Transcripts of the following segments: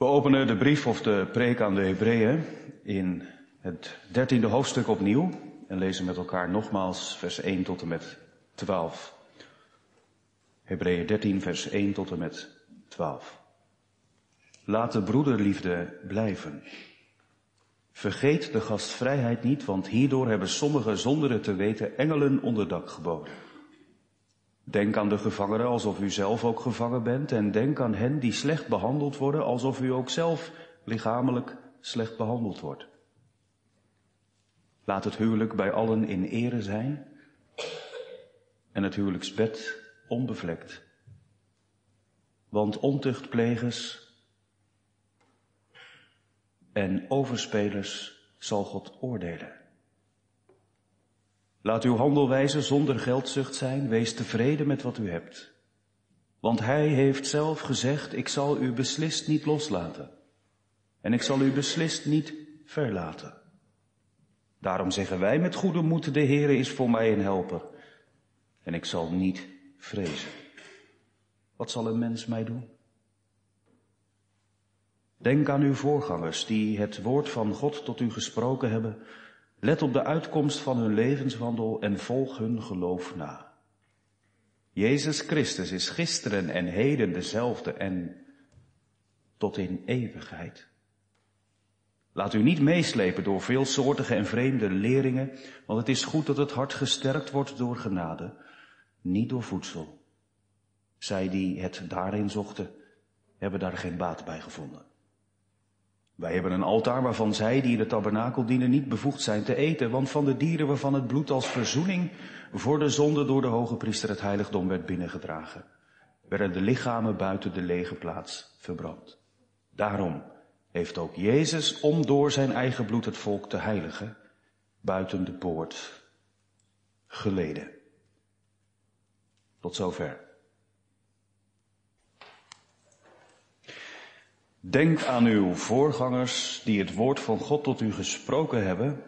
We openen de brief of de preek aan de Hebreeën in het dertiende hoofdstuk opnieuw en lezen met elkaar nogmaals vers 1 tot en met 12. Hebreeën 13 vers 1 tot en met 12. Laat de broederliefde blijven. Vergeet de gastvrijheid niet, want hierdoor hebben sommige zonder het te weten engelen onder dak geboden. Denk aan de gevangenen alsof u zelf ook gevangen bent en denk aan hen die slecht behandeld worden alsof u ook zelf lichamelijk slecht behandeld wordt. Laat het huwelijk bij allen in ere zijn en het huwelijksbed onbevlekt. Want ontuchtplegers en overspelers zal God oordelen. Laat uw handel wijzen zonder geldzucht zijn, wees tevreden met wat u hebt. Want hij heeft zelf gezegd, ik zal u beslist niet loslaten. En ik zal u beslist niet verlaten. Daarom zeggen wij met goede moed, de Heere is voor mij een helper. En ik zal niet vrezen. Wat zal een mens mij doen? Denk aan uw voorgangers die het woord van God tot u gesproken hebben. Let op de uitkomst van hun levenswandel en volg hun geloof na. Jezus Christus is gisteren en heden dezelfde en tot in eeuwigheid. Laat u niet meeslepen door veelsoortige en vreemde leringen, want het is goed dat het hart gesterkt wordt door genade, niet door voedsel. Zij die het daarin zochten, hebben daar geen baat bij gevonden. Wij hebben een altaar waarvan zij die in de tabernakel dienen niet bevoegd zijn te eten, want van de dieren waarvan het bloed als verzoening voor de zonde door de hoge priester het heiligdom werd binnengedragen, werden de lichamen buiten de lege plaats verbrand. Daarom heeft ook Jezus, om door zijn eigen bloed het volk te heiligen, buiten de poort geleden. Tot zover. Denk aan uw voorgangers die het woord van God tot u gesproken hebben.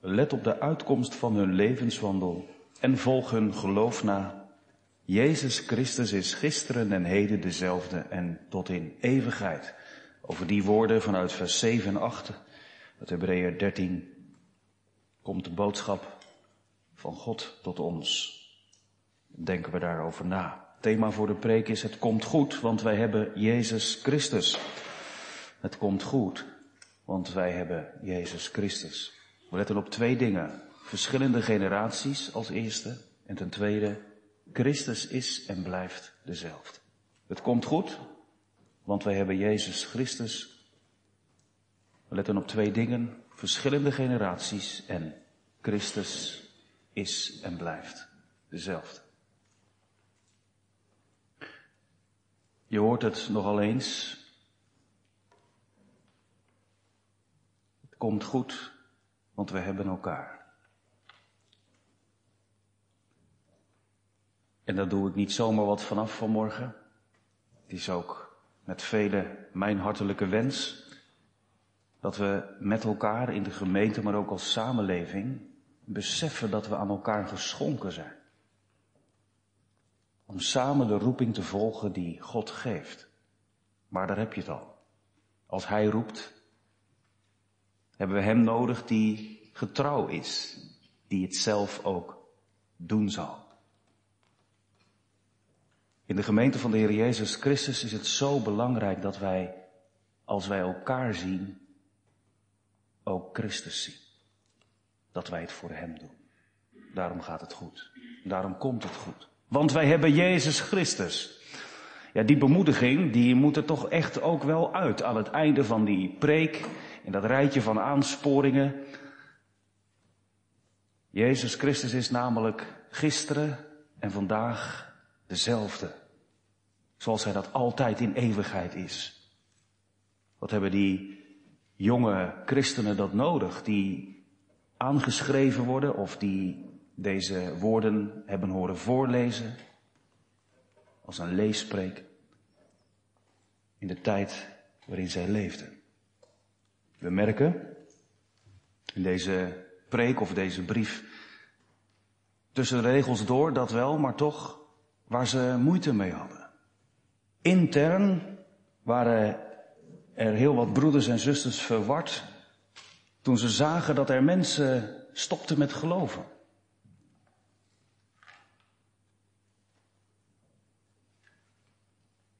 Let op de uitkomst van hun levenswandel en volg hun geloof na. Jezus Christus is gisteren en heden dezelfde en tot in eeuwigheid. Over die woorden vanuit vers 7 en 8, uit Hebreeën 13, komt de boodschap van God tot ons. Denken we daarover na. thema voor de preek is het komt goed, want wij hebben Jezus Christus. Het komt goed, want wij hebben Jezus Christus. We letten op twee dingen. Verschillende generaties als eerste. En ten tweede, Christus is en blijft dezelfde. Het komt goed, want wij hebben Jezus Christus. We letten op twee dingen. Verschillende generaties en Christus is en blijft dezelfde. Je hoort het nogal eens komt goed, want we hebben elkaar. En daar doe ik niet zomaar wat vanaf vanmorgen. Het is ook met velen mijn hartelijke wens dat we met elkaar in de gemeente, maar ook als samenleving, beseffen dat we aan elkaar geschonken zijn. Om samen de roeping te volgen die God geeft. Maar daar heb je het al. Als Hij roept, hebben we Hem nodig die getrouw is, die het zelf ook doen zal. In de gemeente van de Heer Jezus Christus is het zo belangrijk dat wij, als wij elkaar zien, ook Christus zien. Dat wij het voor Hem doen. Daarom gaat het goed. Daarom komt het goed. Want wij hebben Jezus Christus. Ja, die bemoediging, die moet er toch echt ook wel uit aan het einde van die preek in dat rijtje van aansporingen. Jezus Christus is namelijk gisteren en vandaag dezelfde. Zoals hij dat altijd in eeuwigheid is. Wat hebben die jonge christenen dat nodig, die aangeschreven worden of die deze woorden hebben horen voorlezen als een leespreek in de tijd waarin zij leefden. We merken in deze preek of deze brief tussen de regels door dat wel, maar toch waar ze moeite mee hadden. Intern waren er heel wat broeders en zusters verward toen ze zagen dat er mensen stopten met geloven.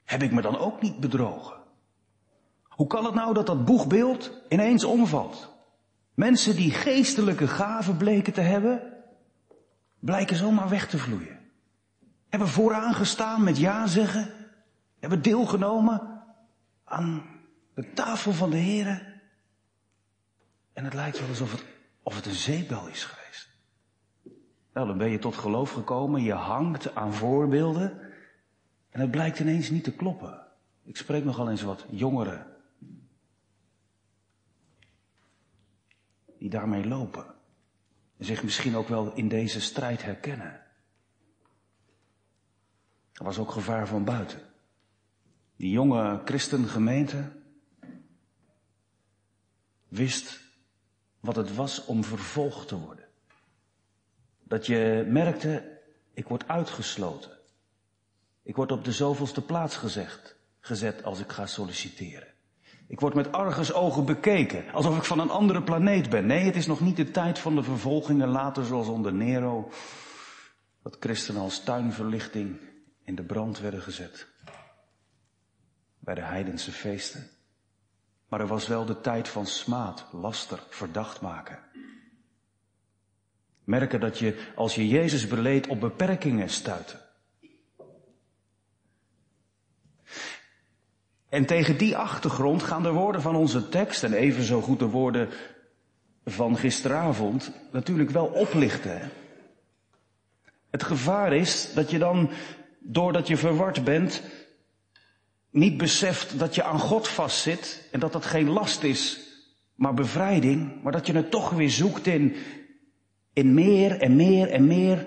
Heb ik me dan ook niet bedrogen? Hoe kan het nou dat dat boegbeeld ineens omvalt? Mensen die geestelijke gaven bleken te hebben, blijken zomaar weg te vloeien. Hebben vooraan gestaan met ja zeggen, hebben deelgenomen aan de tafel van de Heren. En het lijkt wel alsof het, of het een zeepbel is geweest. Nou, dan ben je tot geloof gekomen, je hangt aan voorbeelden en het blijkt ineens niet te kloppen. Ik spreek nogal eens wat jongeren die daarmee lopen. En zich misschien ook wel in deze strijd herkennen. Er was ook gevaar van buiten. Die jonge christengemeente wist wat het was om vervolgd te worden. Dat je merkte, ik word uitgesloten. Ik word op de zoveelste plaats gezegd, gezet als ik ga solliciteren. Ik word met argusogen bekeken, alsof ik van een andere planeet ben. Nee, het is nog niet de tijd van de vervolgingen later zoals onder Nero, dat christenen als tuinverlichting in de brand werden gezet. Bij de heidense feesten. Maar er was wel de tijd van smaad, laster, verdacht maken. Merken dat je, als je Jezus beleed, op beperkingen stuitte. En tegen die achtergrond gaan de woorden van onze tekst en evenzo goed de woorden van gisteravond natuurlijk wel oplichten. Het gevaar is dat je dan, doordat je verward bent, niet beseft dat je aan God vastzit en dat dat geen last is, maar bevrijding, maar dat je het toch weer zoekt in, in meer en meer en meer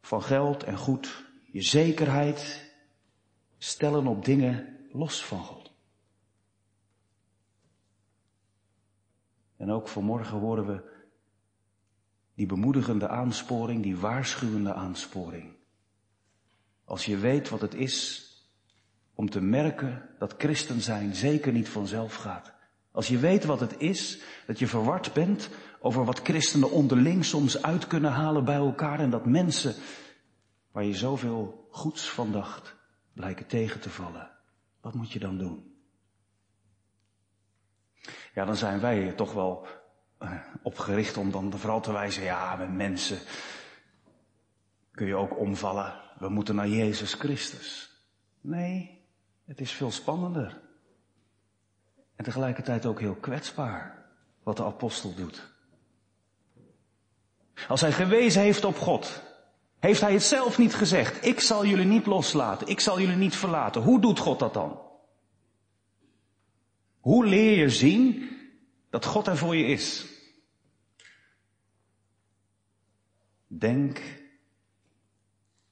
van geld en goed, je zekerheid, stellen op dingen los van God. En ook vanmorgen horen we die bemoedigende aansporing, die waarschuwende aansporing. Als je weet wat het is om te merken dat christen zijn zeker niet vanzelf gaat. Als je weet wat het is dat je verward bent over wat christenen onderling soms uit kunnen halen bij elkaar en dat mensen waar je zoveel goeds van dacht blijken tegen te vallen. Wat moet je dan doen? Ja, dan zijn wij toch wel eh, opgericht om dan vooral te wijzen, ja, met mensen kun je ook omvallen. We moeten naar Jezus Christus. Nee, het is veel spannender. En tegelijkertijd ook heel kwetsbaar wat de apostel doet. Als hij gewezen heeft op God, heeft hij het zelf niet gezegd? Ik zal jullie niet loslaten. Ik zal jullie niet verlaten. Hoe doet God dat dan? Hoe leer je zien dat God er voor je is? Denk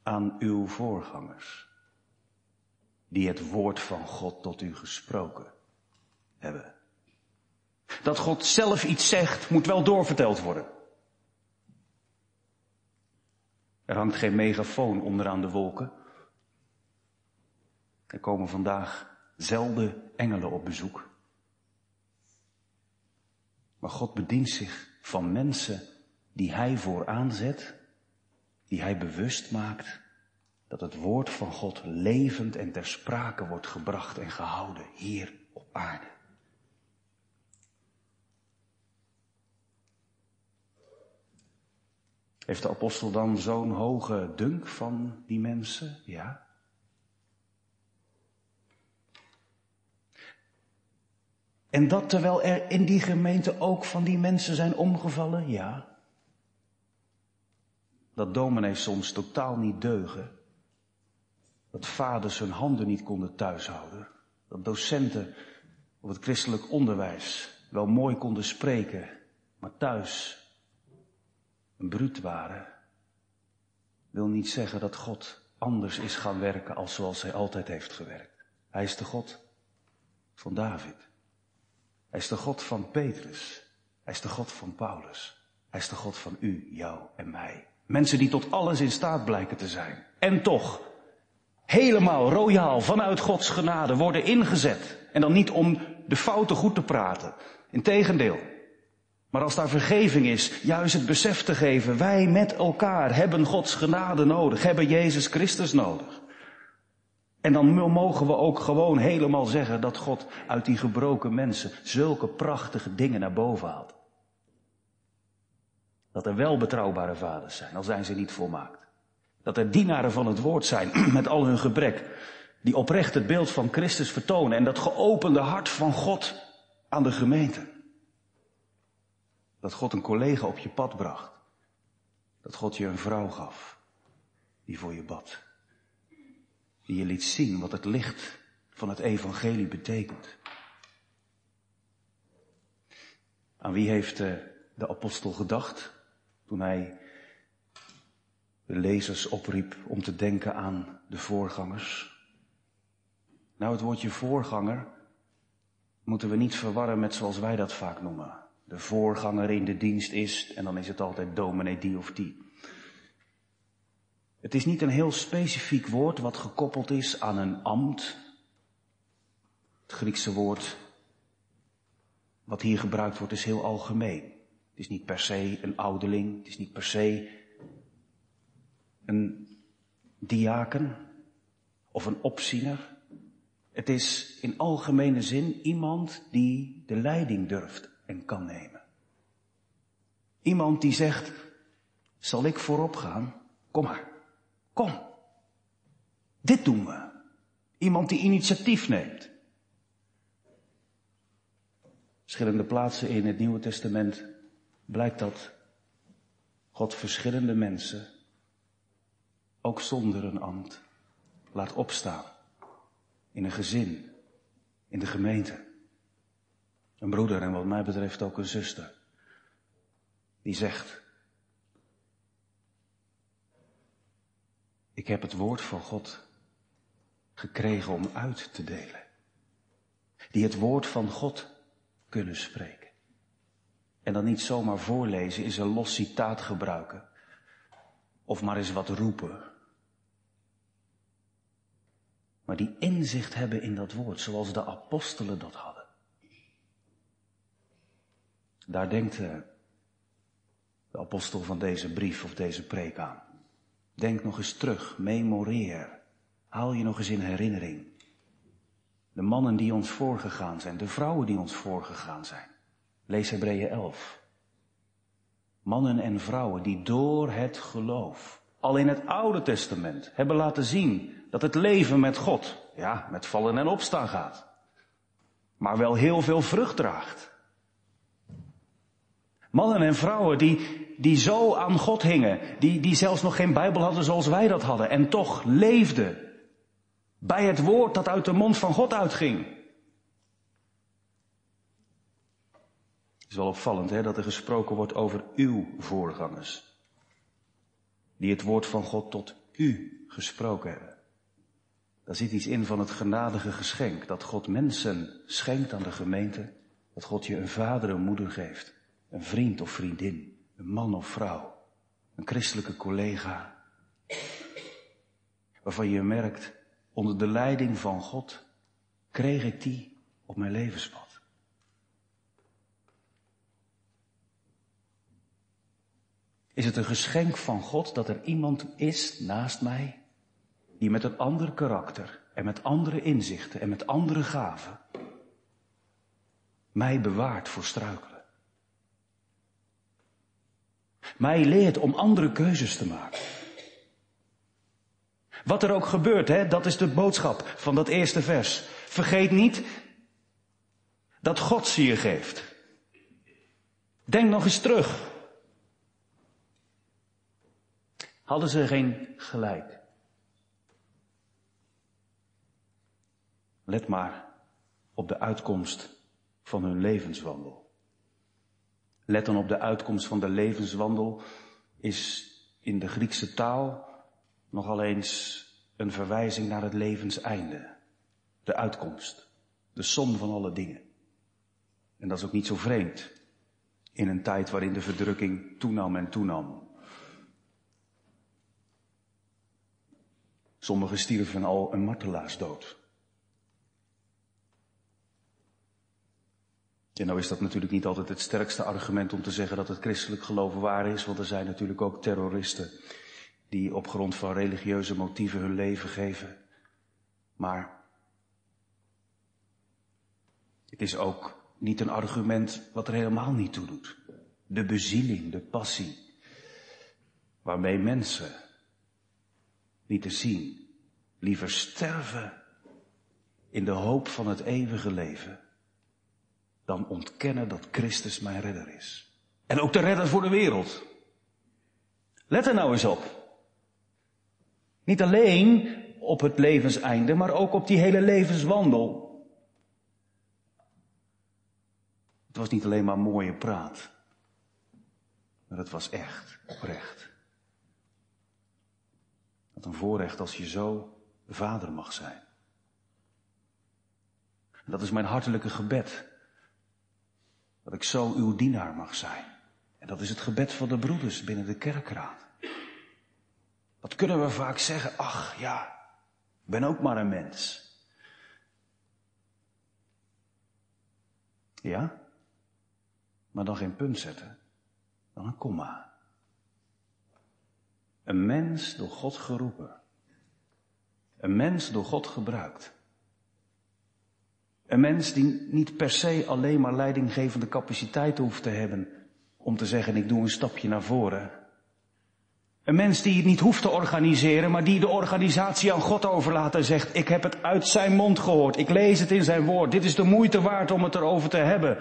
aan uw voorgangers, die het woord van God tot u gesproken hebben. Dat God zelf iets zegt, moet wel doorverteld worden. Er hangt geen megafoon onderaan de wolken. Er komen vandaag zelden engelen op bezoek. Maar God bedient zich van mensen die Hij vooraan zet, die Hij bewust maakt dat het woord van God levend en ter sprake wordt gebracht en gehouden hier op aarde. Heeft de apostel dan zo'n hoge dunk van die mensen? Ja. En dat terwijl er in die gemeente ook van die mensen zijn omgevallen? Ja. Dat dominees soms totaal niet deugen. Dat vaders hun handen niet konden thuishouden. Dat docenten op het christelijk onderwijs wel mooi konden spreken, maar thuis een bruut waren, wil niet zeggen dat God anders is gaan werken als zoals hij altijd heeft gewerkt. Hij is de God van David. Hij is de God van Petrus. Hij is de God van Paulus. Hij is de God van u, jou en mij. Mensen die tot alles in staat blijken te zijn. En toch, helemaal royaal vanuit Gods genade worden ingezet. En dan niet om de fouten goed te praten. Integendeel. Maar als daar vergeving is, juist het besef te geven, wij met elkaar hebben Gods genade nodig, hebben Jezus Christus nodig. En dan mogen we ook gewoon helemaal zeggen dat God uit die gebroken mensen zulke prachtige dingen naar boven haalt. Dat er wel betrouwbare vaders zijn, al zijn ze niet volmaakt. Dat er dienaren van het woord zijn, met al hun gebrek, die oprecht het beeld van Christus vertonen en dat geopende hart van God aan de gemeente. Dat God een collega op je pad bracht. Dat God je een vrouw gaf die voor je bad. Die je liet zien wat het licht van het evangelie betekent. Aan wie heeft eh, de apostel gedacht toen hij de lezers opriep om te denken aan de voorgangers? Nou, het woordje voorganger moeten we niet verwarren met zoals wij dat vaak noemen. De voorganger in de dienst is, en dan is het altijd dominee die of die. Het is niet een heel specifiek woord wat gekoppeld is aan een ambt. Het Griekse woord wat hier gebruikt wordt is heel algemeen. Het is niet per se een ouderling, het is niet per se een diaken of een opziener. Het is in algemene zin iemand die de leiding durft en kan nemen. Iemand die zegt, zal ik voorop gaan? Kom maar, kom. Dit doen we. Iemand die initiatief neemt. Verschillende plaatsen in het Nieuwe Testament blijkt dat God verschillende mensen, ook zonder een ambt, laat opstaan. In een gezin, in de gemeente. Een broeder en wat mij betreft ook een zuster. Die zegt, ik heb het woord van God gekregen om uit te delen. Die het woord van God kunnen spreken. En dan niet zomaar voorlezen, is een los citaat gebruiken. Of maar eens wat roepen. Maar die inzicht hebben in dat woord, zoals de apostelen dat hadden. Daar denkt eh, de apostel van deze brief of deze preek aan. Denk nog eens terug, memoreer. Haal je nog eens in herinnering. De mannen die ons voorgegaan zijn, de vrouwen die ons voorgegaan zijn. Lees Hebreeën 11. Mannen en vrouwen die door het geloof, al in het Oude Testament, hebben laten zien dat het leven met God, ja, met vallen en opstaan gaat. Maar wel heel veel vrucht draagt. Mannen en vrouwen die, die zo aan God hingen, die, die zelfs nog geen Bijbel hadden zoals wij dat hadden, en toch leefden bij het woord dat uit de mond van God uitging. Het is wel opvallend hè, dat er gesproken wordt over uw voorgangers, die het woord van God tot u gesproken hebben. Daar zit iets in van het genadige geschenk, dat God mensen schenkt aan de gemeente, dat God je een vader en moeder geeft een vriend of vriendin, een man of vrouw, een christelijke collega, waarvan je merkt, onder de leiding van God kreeg ik die op mijn levenspad. Is het een geschenk van God dat er iemand is naast mij die met een ander karakter en met andere inzichten en met andere gaven mij bewaart voor struikelen? Mij leert om andere keuzes te maken. Wat er ook gebeurt, hè, dat is de boodschap van dat eerste vers. Vergeet niet dat God ze je geeft. Denk nog eens terug. Hadden ze geen gelijk? Let maar op de uitkomst van hun levenswandel. Let dan op de uitkomst van de levenswandel is in de Griekse taal nogal eens een verwijzing naar het levenseinde. De uitkomst. De som van alle dingen. En dat is ook niet zo vreemd. In een tijd waarin de verdrukking toenam en toenam. Sommigen stierven al een martelaarsdood. En nou is dat natuurlijk niet altijd het sterkste argument om te zeggen dat het christelijk geloof waar is, want er zijn natuurlijk ook terroristen die op grond van religieuze motieven hun leven geven. Maar het is ook niet een argument wat er helemaal niet toe doet. De bezieling, de passie, waarmee mensen, niet te zien, liever sterven in de hoop van het eeuwige leven, dan ontkennen dat Christus mijn redder is. En ook de redder voor de wereld. Let er nou eens op. Niet alleen op het levenseinde, maar ook op die hele levenswandel. Het was niet alleen maar mooie praat, maar het was echt, oprecht. Wat een voorrecht als je zo vader mag zijn. En dat is mijn hartelijke gebed. Dat ik zo uw dienaar mag zijn. En dat is het gebed van de broeders binnen de kerkraad. Wat kunnen we vaak zeggen? Ach ja, ik ben ook maar een mens. Ja? Maar dan geen punt zetten, dan een komma. Een mens door God geroepen. Een mens door God gebruikt. Een mens die niet per se alleen maar leidinggevende capaciteit hoeft te hebben om te zeggen ik doe een stapje naar voren. Een mens die het niet hoeft te organiseren, maar die de organisatie aan God overlaat en zegt, ik heb het uit zijn mond gehoord, ik lees het in zijn woord, dit is de moeite waard om het erover te hebben.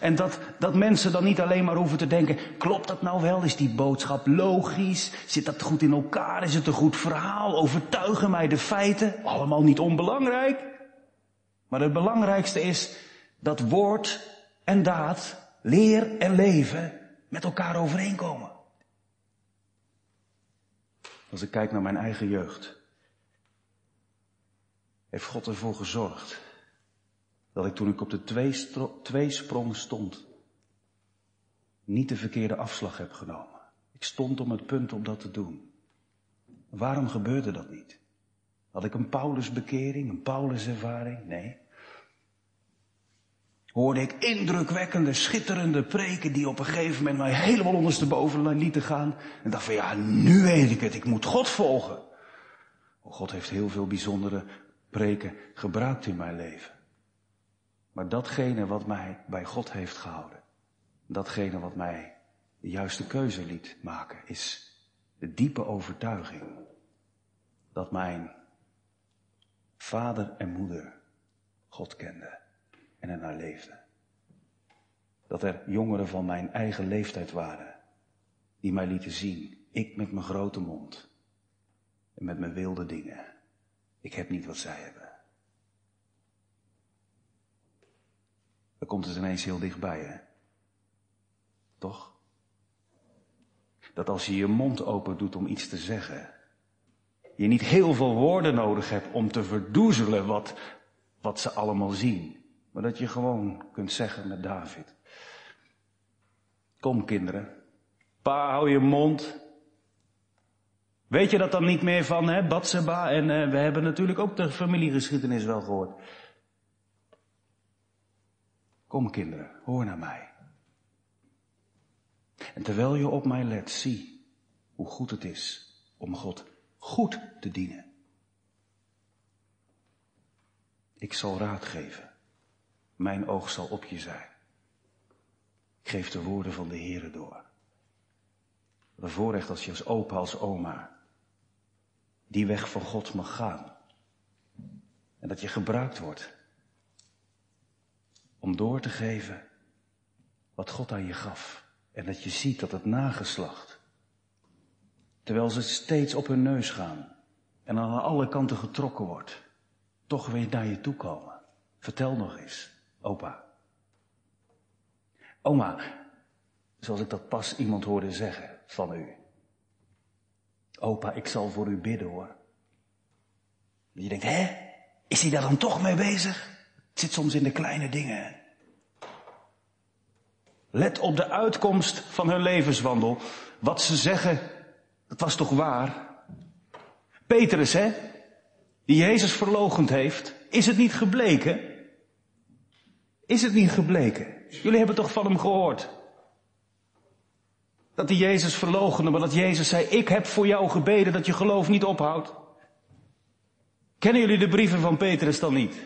En dat, dat mensen dan niet alleen maar hoeven te denken, klopt dat nou wel? Is die boodschap logisch? Zit dat goed in elkaar? Is het een goed verhaal? Overtuigen mij de feiten? Allemaal niet onbelangrijk. Maar het belangrijkste is dat woord en daad, leer en leven met elkaar overeenkomen. Als ik kijk naar mijn eigen jeugd, heeft God ervoor gezorgd dat ik toen ik op de tweesprong stond, niet de verkeerde afslag heb genomen. Ik stond om het punt om dat te doen. Waarom gebeurde dat niet? Had ik een Paulusbekering, een Pauluservaring? Nee. Hoorde ik indrukwekkende, schitterende preken die op een gegeven moment mij helemaal ondersteboven lieten gaan. En dacht van ja, nu weet ik het, ik moet God volgen. Oh, God heeft heel veel bijzondere preken gebruikt in mijn leven. Maar datgene wat mij bij God heeft gehouden, datgene wat mij de juiste keuze liet maken, is de diepe overtuiging dat mijn vader en moeder God kenden en er naar leefden. Dat er jongeren van mijn eigen leeftijd waren, die mij lieten zien, ik met mijn grote mond en met mijn wilde dingen. Ik heb niet wat zij hebben. Dan komt het ineens heel dichtbij, hè? Toch? Dat als je je mond open doet om iets te zeggen, je niet heel veel woorden nodig hebt om te verdoezelen wat, wat ze allemaal zien. Maar dat je gewoon kunt zeggen met David. Kom kinderen, pa hou je mond. Weet je dat dan niet meer van, hè, Batseba? En uh, we hebben natuurlijk ook de familiegeschiedenis wel gehoord. Kom kinderen, hoor naar mij. En terwijl je op mij let, zie hoe goed het is om God goed te dienen. Ik zal raad geven. Mijn oog zal op je zijn. Ik geef de woorden van de Heere door. Wat voorrecht als je als opa, als oma die weg van God mag gaan. En dat je gebruikt wordt om door te geven wat God aan je gaf. En dat je ziet dat het nageslacht, terwijl ze steeds op hun neus gaan en aan alle kanten getrokken wordt, toch weer naar je toe komen. Vertel nog eens, opa. Oma, zoals ik dat pas iemand hoorde zeggen van u. Opa, ik zal voor u bidden hoor. Je denkt, hè? Is hij daar dan toch mee bezig? Het zit soms in de kleine dingen. Let op de uitkomst van hun levenswandel. Wat ze zeggen, dat was toch waar? Petrus, hè? die Jezus verlogend heeft, is het niet gebleken? Is het niet gebleken? Jullie hebben toch van hem gehoord? Dat hij Jezus verlogende, maar dat Jezus zei, ik heb voor jou gebeden dat je geloof niet ophoudt. Kennen jullie de brieven van Petrus dan niet?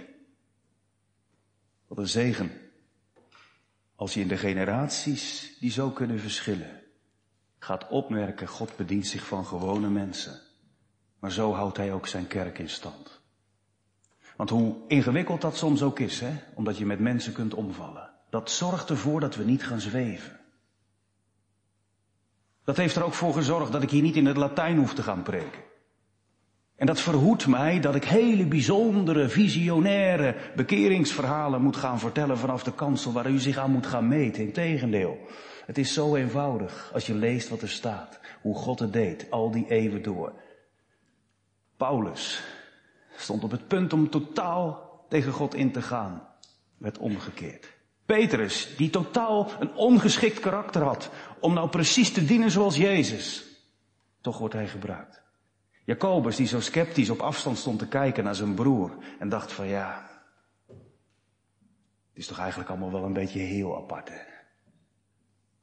Wat een zegen. Als je in de generaties die zo kunnen verschillen, gaat opmerken, God bedient zich van gewone mensen. Maar zo houdt hij ook zijn kerk in stand. Want hoe ingewikkeld dat soms ook is, hè, omdat je met mensen kunt omvallen, dat zorgt ervoor dat we niet gaan zweven. Dat heeft er ook voor gezorgd dat ik hier niet in het Latijn hoef te gaan preken. En dat verhoedt mij dat ik hele bijzondere, visionaire bekeringsverhalen moet gaan vertellen vanaf de kansel waar u zich aan moet gaan meten. Integendeel, het is zo eenvoudig als je leest wat er staat, hoe God het deed, al die eeuwen door. Paulus stond op het punt om totaal tegen God in te gaan, werd omgekeerd. Petrus, die totaal een ongeschikt karakter had om nou precies te dienen zoals Jezus, toch wordt hij gebruikt. Jacobus, die zo sceptisch op afstand stond te kijken naar zijn broer en dacht van ja, het is toch eigenlijk allemaal wel een beetje heel apart hè.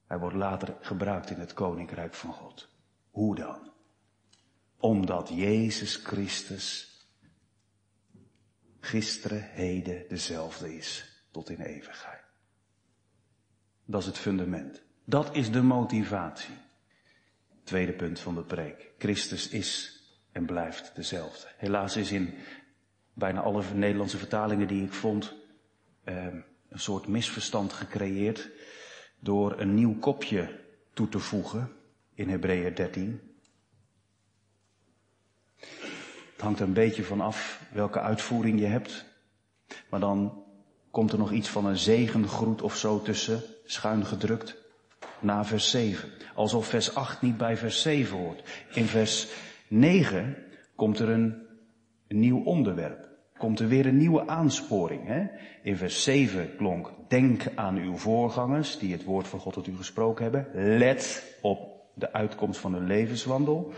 Hij wordt later gebruikt in het koninkrijk van God. Hoe dan? Omdat Jezus Christus gisteren, heden dezelfde is tot in eeuwigheid. Dat is het fundament. Dat is de motivatie. Tweede punt van de preek. Christus is en blijft dezelfde. Helaas is in bijna alle Nederlandse vertalingen die ik vond eh, een soort misverstand gecreëerd door een nieuw kopje toe te voegen in Hebreeën 13. Het hangt er een beetje van af welke uitvoering je hebt. Maar dan komt er nog iets van een zegengroet of zo tussen, schuin gedrukt, na vers 7. Alsof vers 8 niet bij vers 7 hoort. In vers 9 komt er een, nieuw onderwerp. Komt er weer een nieuwe aansporing. Hè? In vers 7 klonk, denk aan uw voorgangers, die het woord van God tot u gesproken hebben. Let op de uitkomst van hun levenswandel.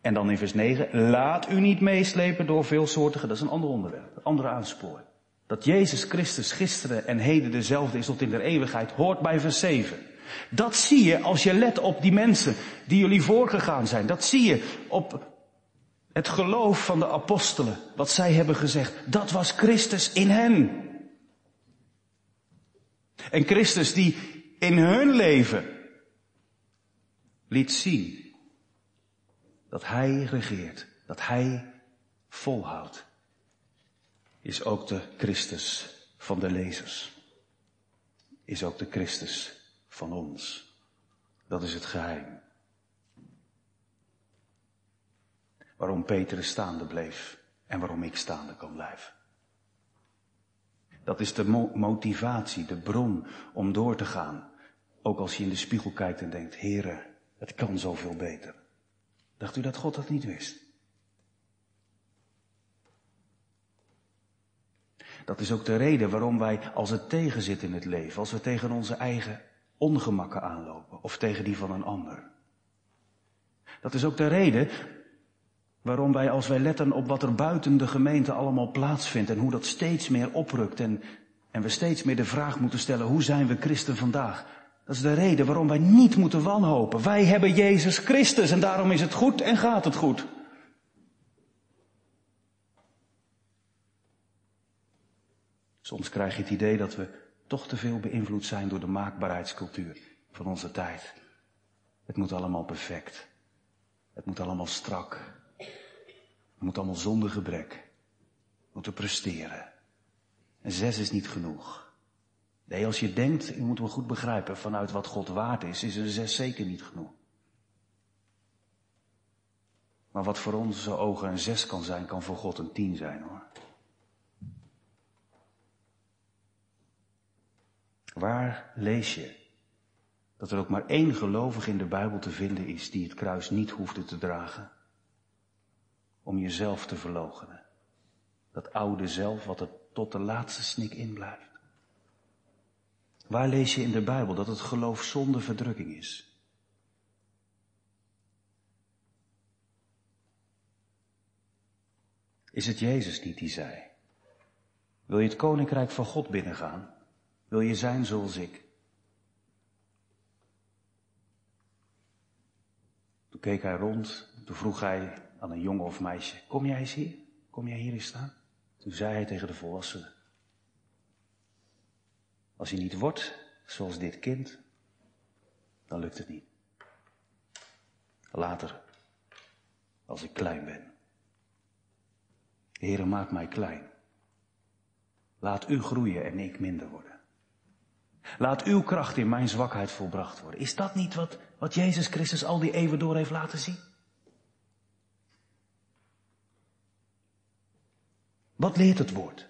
En dan in vers 9, laat u niet meeslepen door veelsoortige, dat is een ander onderwerp, een andere aansporing. Dat Jezus Christus gisteren en heden dezelfde is tot in de eeuwigheid, hoort bij vers 7. Dat zie je als je let op die mensen die jullie voorgegaan zijn. Dat zie je op het geloof van de apostelen, wat zij hebben gezegd. Dat was Christus in hen. En Christus die in hun leven liet zien dat Hij regeert, dat Hij volhoudt, is ook de Christus van de lezers. Is ook de Christus van ons. Dat is het geheim. Waarom Petrus staande bleef en waarom ik staande kan blijven. Dat is de motivatie, de bron om door te gaan. Ook als je in de spiegel kijkt en denkt, Heere, het kan zoveel beter. Dacht u dat God dat niet wist? Dat is ook de reden waarom wij, als het tegenzit in het leven, als we tegen onze eigen ongemakken aanlopen of tegen die van een ander. Dat is ook de reden waarom wij, als wij letten op wat er buiten de gemeente allemaal plaatsvindt en hoe dat steeds meer oprukt en, en we steeds meer de vraag moeten stellen, hoe zijn we christen vandaag? Dat is de reden waarom wij niet moeten wanhopen. Wij hebben Jezus Christus en daarom is het goed en gaat het goed. Soms krijg je het idee dat we toch te veel beïnvloed zijn door de maakbaarheidscultuur van onze tijd. Het moet allemaal perfect. Het moet allemaal strak. Het moet allemaal zonder gebrek. We moeten presteren. En zes is niet genoeg. Nee, als je denkt, je moet wel goed begrijpen, vanuit wat God waard is, is een zes zeker niet genoeg. Maar wat voor onze ogen een zes kan zijn, kan voor God een tien zijn hoor. Waar lees je dat er ook maar één gelovige in de Bijbel te vinden is die het kruis niet hoefde te dragen? Om jezelf te verloochenen. Dat oude zelf wat er tot de laatste snik in blijft. Waar lees je in de Bijbel dat het geloof zonder verdrukking is? Is het Jezus niet die zei? Wil je het koninkrijk van God binnengaan? Wil je zijn zoals ik? Toen keek hij rond, toen vroeg hij aan een jongen of meisje, kom jij eens hier? Kom jij hier eens staan? Toen zei hij tegen de volwassenen, als je niet wordt zoals dit kind, dan lukt het niet. Later, als ik klein ben. Heere, maak mij klein. Laat u groeien en ik minder worden. Laat uw kracht in mijn zwakheid volbracht worden. Is dat niet wat, wat Jezus Christus al die eeuwen door heeft laten zien? Wat leert het woord?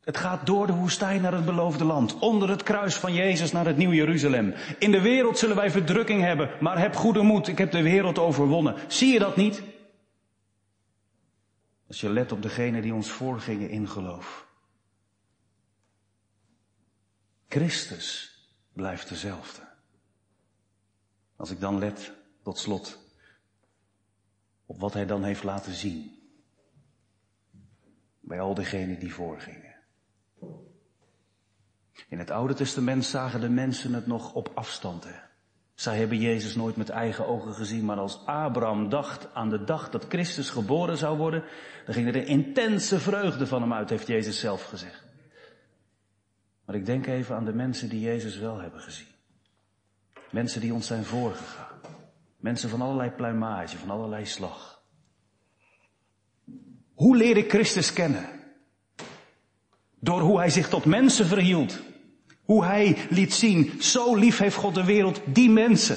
Het gaat door de woestijn naar het beloofde land, onder het kruis van Jezus naar het Nieuw Jeruzalem. In de wereld zullen wij verdrukking hebben, maar heb goede moed, ik heb de wereld overwonnen. Zie je dat niet? Als je let op degene die ons voorgingen in geloof. Christus blijft dezelfde. Als ik dan let, tot slot, op wat hij dan heeft laten zien. Bij al diegenen die voorgingen. In het Oude Testament zagen de mensen het nog op afstand. Hè? Zij hebben Jezus nooit met eigen ogen gezien, maar als Abraham dacht aan de dag dat Christus geboren zou worden, dan ging er een intense vreugde van hem uit, heeft Jezus zelf gezegd. Maar ik denk even aan de mensen die Jezus wel hebben gezien. Mensen die ons zijn voorgegaan. Mensen van allerlei pluimage, van allerlei slag. Hoe leer ik Christus kennen? Door hoe hij zich tot mensen verhield. Hoe hij liet zien, zo lief heeft God de wereld, die mensen.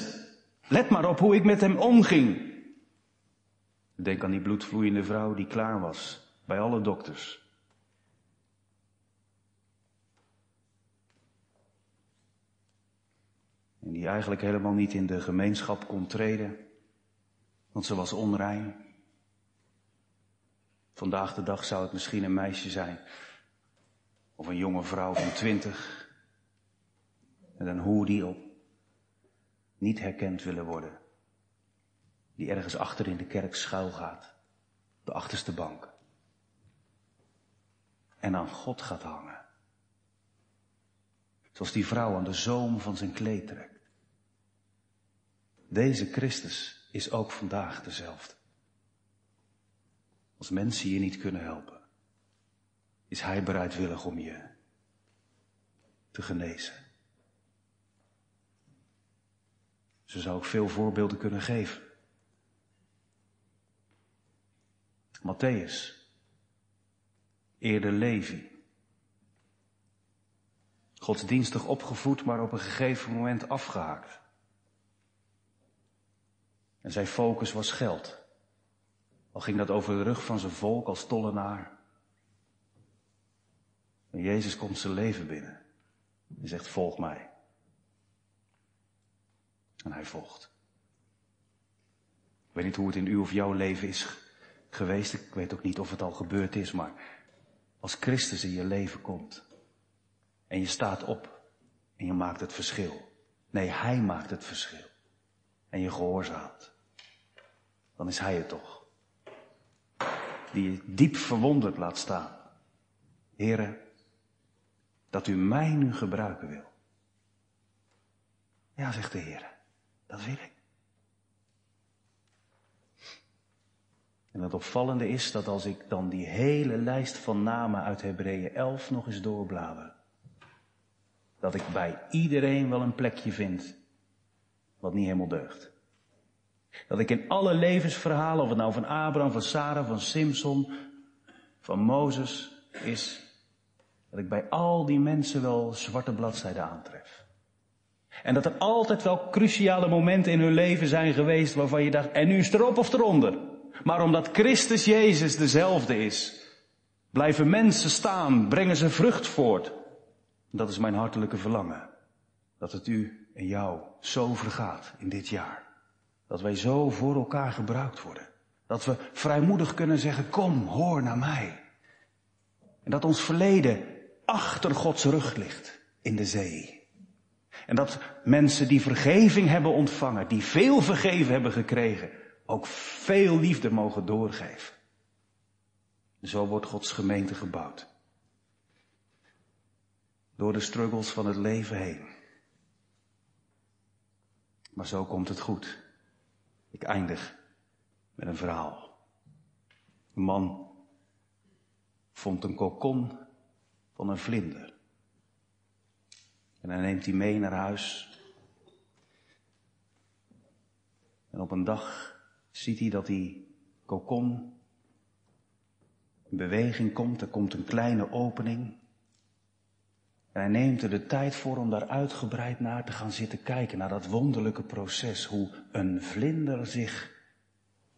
Let maar op hoe ik met hem omging. Denk aan die bloedvloeiende vrouw die klaar was bij alle dokters. En die eigenlijk helemaal niet in de gemeenschap kon treden, want ze was onrein. Vandaag de dag zou het misschien een meisje zijn, of een jonge vrouw van twintig, met een hoodie op, niet herkend willen worden, die ergens achter in de kerk schuil gaat, de achterste bank, en aan God gaat hangen. Zoals die vrouw aan de zoom van zijn kleed trekt. Deze Christus is ook vandaag dezelfde. Als mensen je niet kunnen helpen, is Hij bereidwillig om je te genezen. Ze zou ook veel voorbeelden kunnen geven. Matthäus, eerder Levi. Godsdienstig opgevoed, maar op een gegeven moment afgehaakt. En zijn focus was geld. Al ging dat over de rug van zijn volk als tollenaar. En Jezus komt zijn leven binnen. En zegt, volg mij. En hij volgt. Ik weet niet hoe het in uw of jouw leven is geweest. Ik weet ook niet of het al gebeurd is, maar als Christus in je leven komt en je staat op en je maakt het verschil. Nee, hij maakt het verschil. En je gehoorzaamt dan is hij het toch. Die je diep verwonderd laat staan. Heren, dat u mij nu gebruiken wil. Ja, zegt de Heer, dat wil ik. En het opvallende is dat als ik dan die hele lijst van namen uit Hebreeën 11 nog eens doorblader, dat ik bij iedereen wel een plekje vind wat niet helemaal deugt. Dat ik in alle levensverhalen, of het nou van Abraham, van Sarah, van Simson, van Mozes is, dat ik bij al die mensen wel zwarte bladzijden aantref. En dat er altijd wel cruciale momenten in hun leven zijn geweest waarvan je dacht, en nu is het erop of eronder. Maar omdat Christus Jezus dezelfde is, blijven mensen staan, brengen ze vrucht voort. Dat is mijn hartelijke verlangen. Dat het u en jou zo vergaat in dit jaar. Dat wij zo voor elkaar gebruikt worden. Dat we vrijmoedig kunnen zeggen, kom, hoor naar mij. En dat ons verleden achter Gods rug ligt in de zee. En dat mensen die vergeving hebben ontvangen, die veel vergeven hebben gekregen, ook veel liefde mogen doorgeven. Zo wordt Gods gemeente gebouwd. Door de struggles van het leven heen. Maar zo komt het goed. Ik eindig met een verhaal. Een man vond een kokon van een vlinder. En hij neemt die mee naar huis. En op een dag ziet hij dat die kokon in beweging komt. Er komt een kleine opening. En hij neemt er de tijd voor om daar uitgebreid naar te gaan zitten kijken, naar dat wonderlijke proces, hoe een vlinder zich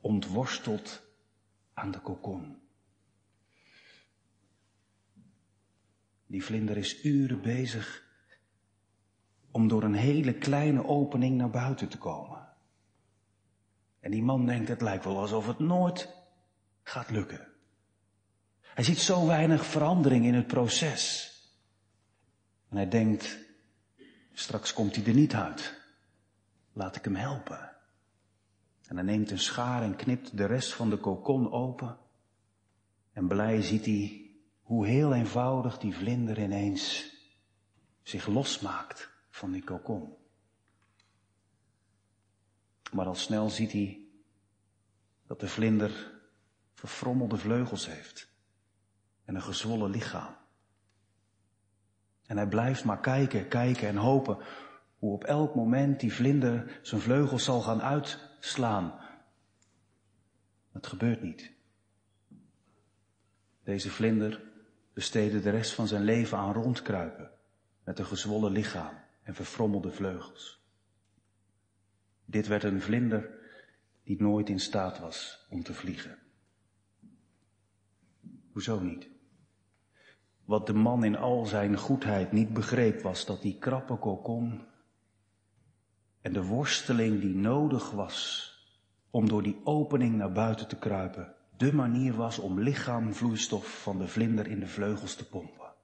ontworstelt aan de kokon. Die vlinder is uren bezig om door een hele kleine opening naar buiten te komen. En die man denkt, het lijkt wel alsof het nooit gaat lukken. Hij ziet zo weinig verandering in het proces. En hij denkt, straks komt hij er niet uit. Laat ik hem helpen. En hij neemt een schaar en knipt de rest van de kokon open. En blij ziet hij hoe heel eenvoudig die vlinder ineens zich losmaakt van die kokon. Maar al snel ziet hij dat de vlinder verfrommelde vleugels heeft en een gezwollen lichaam. En hij blijft maar kijken, kijken en hopen hoe op elk moment die vlinder zijn vleugels zal gaan uitslaan. Het gebeurt niet. Deze vlinder besteedde de rest van zijn leven aan rondkruipen met een gezwollen lichaam en verfrommelde vleugels. Dit werd een vlinder die nooit in staat was om te vliegen. Hoezo niet? Wat de man in al zijn goedheid niet begreep was dat die krappe kokon en de worsteling die nodig was om door die opening naar buiten te kruipen, de manier was om lichaamvloeistof van de vlinder in de vleugels te pompen.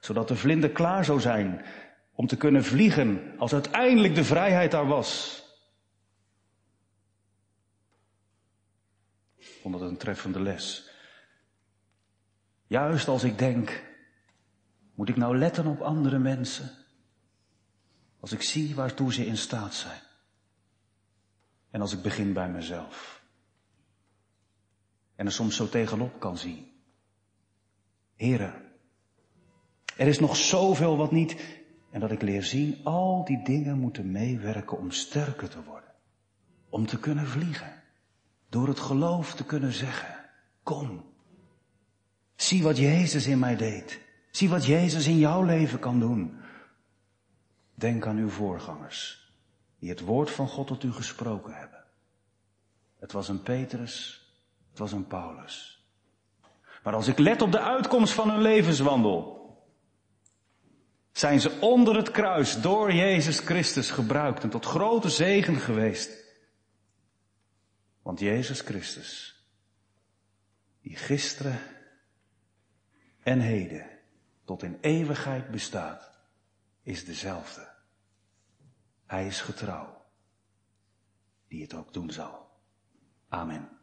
Zodat de vlinder klaar zou zijn om te kunnen vliegen als uiteindelijk de vrijheid daar was. Ik vond het een treffende les. Juist als ik denk, moet ik nou letten op andere mensen? Als ik zie waartoe ze in staat zijn. En als ik begin bij mezelf. En er soms zo tegenop kan zien. Heren, er is nog zoveel wat niet. En dat ik leer zien, al die dingen moeten meewerken om sterker te worden. Om te kunnen vliegen. Door het geloof te kunnen zeggen, kom. Zie wat Jezus in mij deed. Zie wat Jezus in jouw leven kan doen. Denk aan uw voorgangers, die het woord van God tot u gesproken hebben. Het was een Petrus, het was een Paulus. Maar als ik let op de uitkomst van hun levenswandel, zijn ze onder het kruis door Jezus Christus gebruikt en tot grote zegen geweest. Want Jezus Christus, die gisteren en heden tot in eeuwigheid bestaat, is dezelfde. Hij is getrouw, die het ook doen zal. Amen.